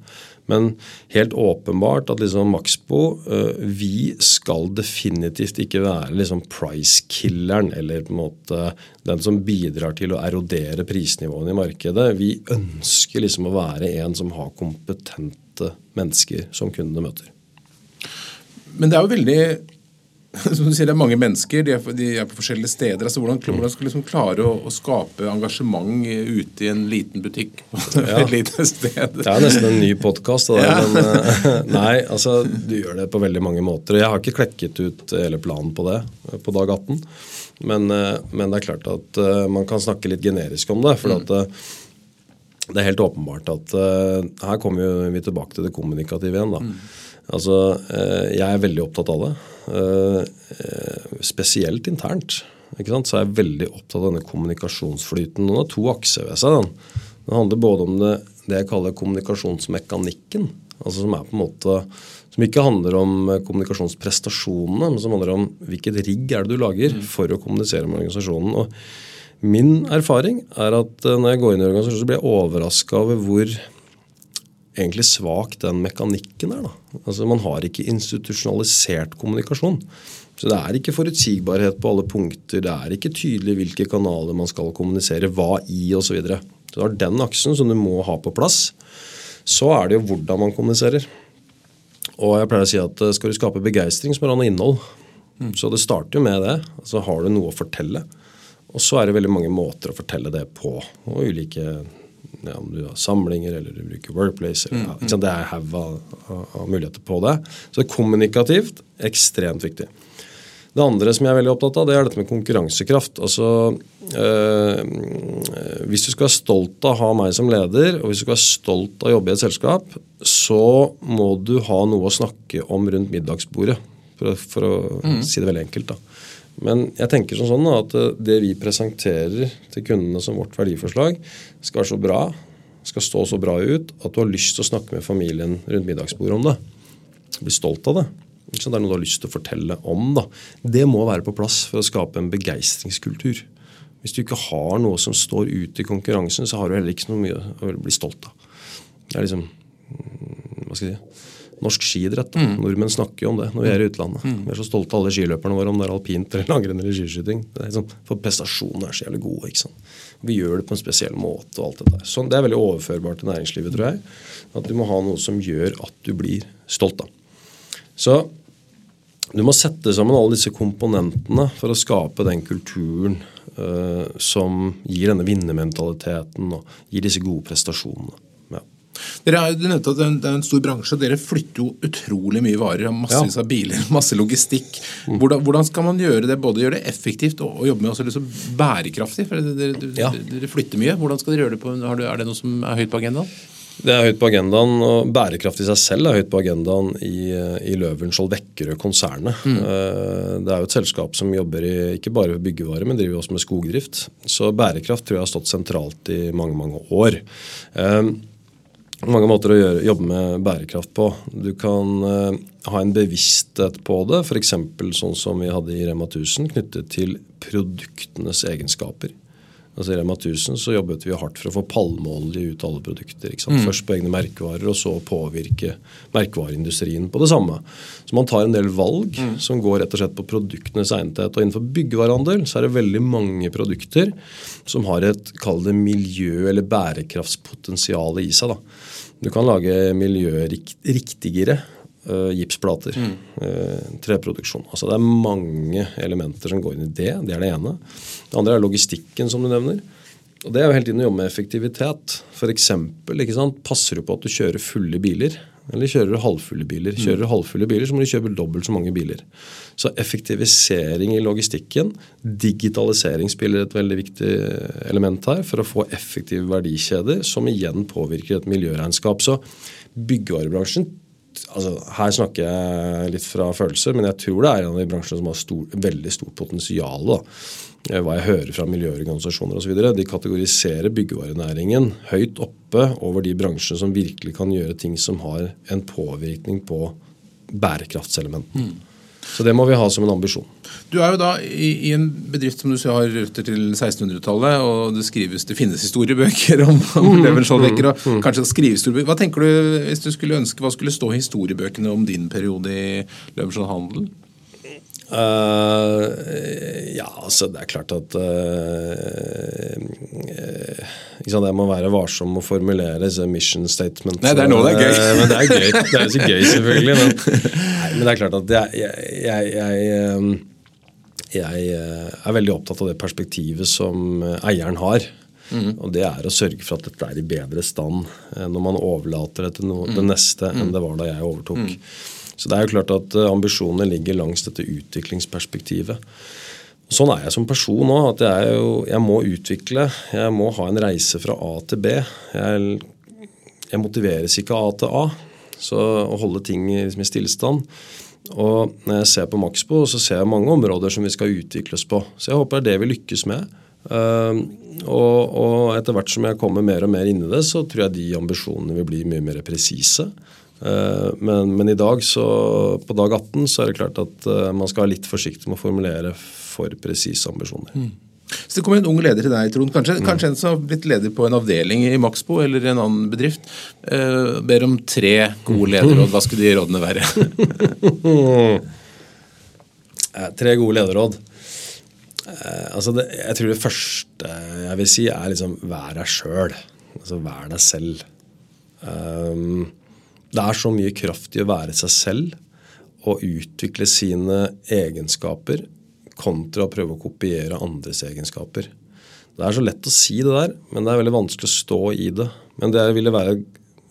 Men helt åpenbart at liksom Maxbo uh, Vi skal definitivt ikke være liksom price-killeren eller på en måte den som bidrar til å erodere prisnivåene i markedet. Vi ønsker liksom å være en som har kompetente mennesker som kundene møter. Men det er jo veldig som du sier, det er mange mennesker, de er, de er på forskjellige steder. altså Hvordan, hvordan skal liksom klare å, å, skape engasjement ute i en liten butikk på ja. et lite sted? Det er nesten en ny podkast. Ja. Eh, nei, altså du gjør det på veldig mange måter. Jeg har ikke klekket ut hele planen på det på dag 18. Men, eh, men det er klart at uh, man kan snakke litt generisk om det. for mm. at det er helt åpenbart at uh, her kommer vi tilbake til det kommunikative igjen. da. Mm. Altså, uh, Jeg er veldig opptatt av det. Uh, spesielt internt. Så er jeg veldig opptatt av denne kommunikasjonsflyten. Den har to akser ved seg. Den. den handler både om det, det, jeg kaller kommunikasjonsmekanikken. altså Som er måte, som ikke handler om kommunikasjonsprestasjonene, men som handler om hvilket rigg er det du lager mm. for å kommunisere med organisasjonen. og Min erfaring er at eh, når jeg går inn i organisasjonen, så blir jeg overraska over hvor egentlig svak den mekanikken er. Da. Altså Man har ikke institusjonalisert kommunikasjon. Så det er ikke forutsigbarhet på alle punkter. Det er ikke tydelig hvilke kanaler man skal kommunisere hva i osv. Så, videre. så du har den aksen som du må ha på plass. Så er det jo hvordan man kommuniserer. Og jeg pleier å si at eh, skal du skape begeistring, så må du ha noe innhold. Mm. Så det starter jo med det. Altså Har du noe å fortelle? Og så er det veldig mange måter å fortelle det på. og ulike ja, Om du har samlinger eller du bruker Workplace. Eller, mm. ja, det er haug av, av, muligheter på det. Så kommunikativt ekstremt viktig. Det andre som jeg er veldig opptatt av, det er dette med konkurransekraft. Altså, øh, Hvis du skal være stolt av å ha meg som leder, og hvis du skal være stolt av å jobbe i et selskap, så må du ha noe å snakke om rundt middagsbordet. For, for å mm. si det veldig enkelt. da. Men jeg tenker sånn, sånn at eh, det vi presenterer til kundene som vårt verdiforslag, skal være så bra, skal stå så bra ut at du har lyst til å snakke med familien rundt middagsbordet om det. Bli stolt av det. Det er noe du har lyst til å fortelle om. Da. Det må være på plass for å skape en begeistringskultur. Hvis du ikke har noe som står ut i konkurransen, så har du heller ikke noe mye å bli stolt av. Det er liksom mm, Hva skal jeg si norsk skidrett. Mm. Nordmenn snakker jo om det når vi er i utlandet. Mm. Vi er så stolte av alle skiløperne våre om det er alpint eller langrenn eller skiskyting. Liksom, for prestasjonene er så jævlig gode. ikke sant? Vi gjør det på en spesiell måte. og alt Det der. Sånn, det er veldig overførbart til næringslivet, tror jeg. At du må ha noe som gjør at du blir stolt. av. Så du må sette sammen alle disse komponentene for å skape den kulturen uh, som gir denne vinnermentaliteten og gir disse gode prestasjonene. Dere er, du nevnte at det er en stor bransje. Dere flytter jo utrolig mye varer. Massevis ja. av biler, masse logistikk. Mm. Hvordan, hvordan, skal man gjøre det både gjøre det effektivt og, og jobbe med også liksom bærekraftig? For dere, dere, ja. dere, flytter mye. Hvordan skal dere gjøre det på, du, Er det noe som er høyt på agendaen? Det er høyt på agendaen, og bærekraft i seg selv er høyt på agendaen i, i Løvenskiold Vekkerød-konsernet. Mm. Eh, det er jo et selskap som jobber i ikke bare byggevare, men driver også med skogdrift. Så bærekraft tror jeg har stått sentralt i mange, mange år. Eh, mange måter å gjøre, jobbe med bærekraft på. Du kan uh, ha en bevissthet på det, f.eks. sånn som vi hadde i Rema 1000, knyttet til produktenes egenskaper. Altså I Rema 1000 så jobbet vi hardt for å få palmeolje ut av alle produkter. Mm. Først på egne merkevarer, og så påvirke merkevareindustrien på det samme. Så man tar en del valg mm. som går rett og slett på produktenes egnethet. Og innenfor byggevarehandel så er det veldig mange produkter som har et kall det miljø- eller bærekraftspotensial i seg. da. Du kan lage miljøriktigere uh, gipsplater. Mm. Uh, treproduksjon. Altså Det er mange elementer som går inn i det. Det er det ene. Det andre er logistikken, som du nevner. Og Det er jo hele tiden å jobbe med effektivitet. Eksempel. Passer du på at du kjører fulle biler? Eller kjører du halvfulle biler? Kjører du halvfulle biler, så må du kjøpe dobbelt så mange biler. Så effektivisering i logistikken, digitalisering spiller et veldig viktig element her for å få effektive verdikjeder, som igjen påvirker et miljøregnskap. Så byggevarebransjen altså, Her snakker jeg litt fra følelser, men jeg tror det er en av de bransjene som har stor, veldig stort potensial. da Eh, hva jeg hører fra miljøorganisasjoner osv. De kategoriserer byggevarenæringen høyt oppe over de bransjene som virkelig kan gjøre ting som har en påvirkning på bærekraftselementen. Mm. Så det må vi ha som en ambisjon. Du er jo da i, i en bedrift som du har røtter til 1600-tallet, og det skrives, det finnes historiebøker om, om mm, Levenskiold-Becker, og mm, mm. kanskje skrives historiebøker. Hva tenker du hvis du skulle ønske, hva skulle stå i historiebøkene om din periode i Levenskiold Handel? Uh, ja, altså det er klart at uh, uh, Jeg må være varsom med å formulere mission statement. Nei, det er nå det er gøy. men det er gøy. Det er så gøy, selvfølgelig. Men, nei, Men det er klart at jeg, jeg, jeg, jeg, er veldig opptatt av det perspektivet som eieren har. Mm. Og det er å sørge for at dette er i bedre stand når man overlater det til noe, mm. det neste enn det var da jeg overtok. Mm. Så det er jo klart at ambisjonene ligger langs dette utviklingsperspektivet. Sånn er jeg som person òg. At jeg, jo, jeg, må utvikle. Jeg må ha en reise fra A til B. Jeg, jeg motiveres ikke av A til A. Så å holde ting liksom i stillstand. Og når jeg ser på Maxbo, så ser jeg mange områder som vi skal utvikles på. Så jeg håper det er det vi lykkes med. Uh, og, og, etter hvert som jeg kommer mer og mer inn i det, så tror jeg de ambisjonene vil bli mye mer presise. Uh, men, men, i dag, så, på dag 18, så er det klart at uh, man skal være litt forsiktig med å formulere for presise ambisjoner. Mm. Så det kommer en ung leder til deg, Trond. Kanskje, mm. kanskje en som har blitt leder på en avdeling i Maxbo eller en annen bedrift. Eh, ber om tre gode lederråd. Hva skulle de rådene være? Eh, tre gode lederråd. Eh, altså det, jeg tror det første jeg vil si, er liksom vær deg sjøl. Altså vær deg selv. Um, det er så mye kraft i å være seg selv og utvikle sine egenskaper kontra å prøve å kopiere andres egenskaper. Det er så lett å si det der, men det er veldig vanskelig å stå i det. Men det ville være,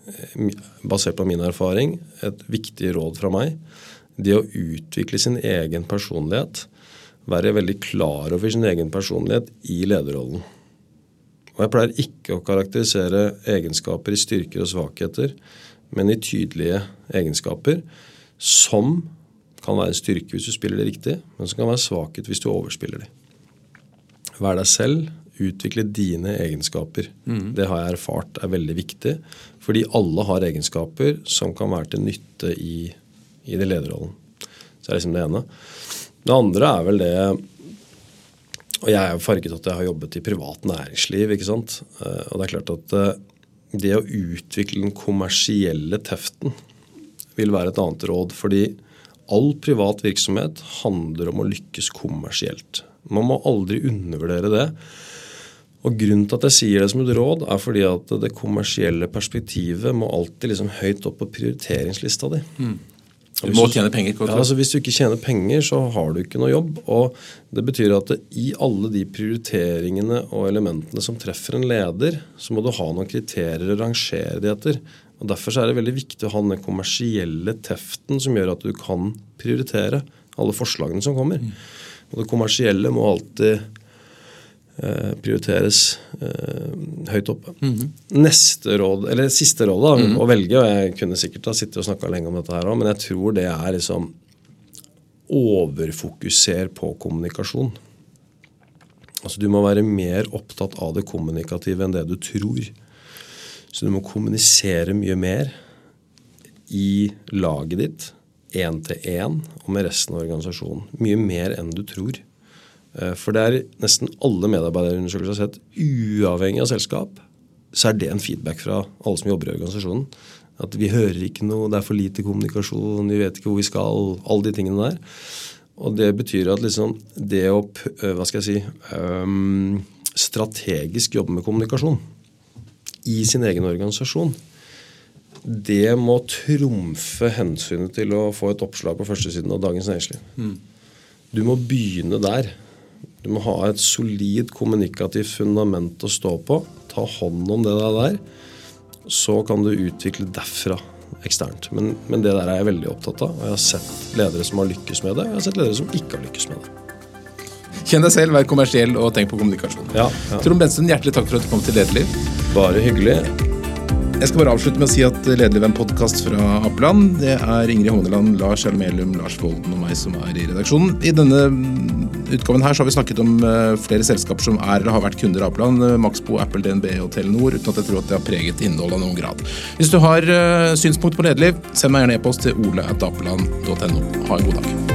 eh, basert på min erfaring, et viktig råd fra meg. Det å utvikle sin egen personlighet. Være veldig klar over sin egen personlighet i lederrollen. Og Jeg pleier ikke å karakterisere egenskaper i styrker og svakheter, men i tydelige egenskaper som kan være en styrke hvis du spiller det riktig, men som kan være svakhet hvis du overspiller det. Vær deg selv, utvikle dine egenskaper. Mm. Det har jeg erfart er veldig viktig, fordi alle har egenskaper som kan være til nytte i, i det lederrollen. Så det er liksom det ene. Det andre er vel det Og jeg er jo farget at jeg har jobbet i privat næringsliv. ikke sant? Eh, og det er klart at eh, det å utvikle den kommersielle teften vil være et annet råd. fordi all privat virksomhet handler om å lykkes kommersielt. Man må aldri undervurdere det. Og Grunnen til at jeg sier det som et råd, er fordi at det kommersielle perspektivet må alltid liksom høyt opp på prioriteringslista di. Mm. Du må tjene penger. Ja, altså Hvis du ikke tjener penger, så har du ikke noe jobb. og Det betyr at det, i alle de prioriteringene og elementene som treffer en leder, så må du ha noen kriterier å rangere de etter. Og Derfor er det veldig viktig å ha den kommersielle teften som gjør at du kan prioritere alle forslagene som kommer. Mm. Og det kommersielle må alltid prioriteres eh, høyt oppe. Mm -hmm. Neste råd, eller Siste råd da, mm -hmm. å velge, og jeg kunne sikkert ha sittet og snakka lenge om dette her òg, men jeg tror det er liksom overfokuser på kommunikasjon. Altså Du må være mer opptatt av det kommunikative enn det du tror. Så du må kommunisere mye mer i laget ditt, én til én, og med resten av organisasjonen. Mye mer enn du tror. Eh, for det er nesten alle medarbeiderundersøkelser har sett, uavhengig av selskap, så er det en feedback fra alle som jobber i organisasjonen. At vi hører ikke noe, det er for lite kommunikasjon, vi vet ikke hvor vi skal. Alle de tingene der. Og det betyr at liksom det å eh, hva skal jeg si, um, strategisk jobbe med kommunikasjon i sin egen organisasjon, det må trumfe hensynet til å få et oppslag på førstesiden av Dagens Næringsliv. Mm. Du må begynne der. Du må ha et solid kommunikativt fundament å stå på. Ta hånd om det der. Så kan du utvikle derfra eksternt. Men, men, det der er jeg veldig opptatt av. Og jeg har sett ledere som har lykkes med det, og jeg har sett ledere som ikke har lykkes med det. Kjenn deg selv, vær kommersiell og tenk på kommunikasjon. Ja, ja. Trond Bensen, hjertelig takk for at du kom til Lederliv. Bare hyggelig. Jeg skal bare avslutte med å si at Lederliv er en podkast fra Apeland. Det er Ingrid Håneland, Lars Hjelmelum, Lars Volden og meg som er i redaksjonen. I denne utgaven her så har vi snakket om eh, flere selskaper som er eller har vært kunder av Apeland. Eh, Maxbo, Apple, DNB og Telenor, uten at jeg tror at det har preget innholdet av noen grad. Hvis du har uh, synspunkt på Lederliv, send meg gjerne e-post til ole.apeland.no. Ha en god dag.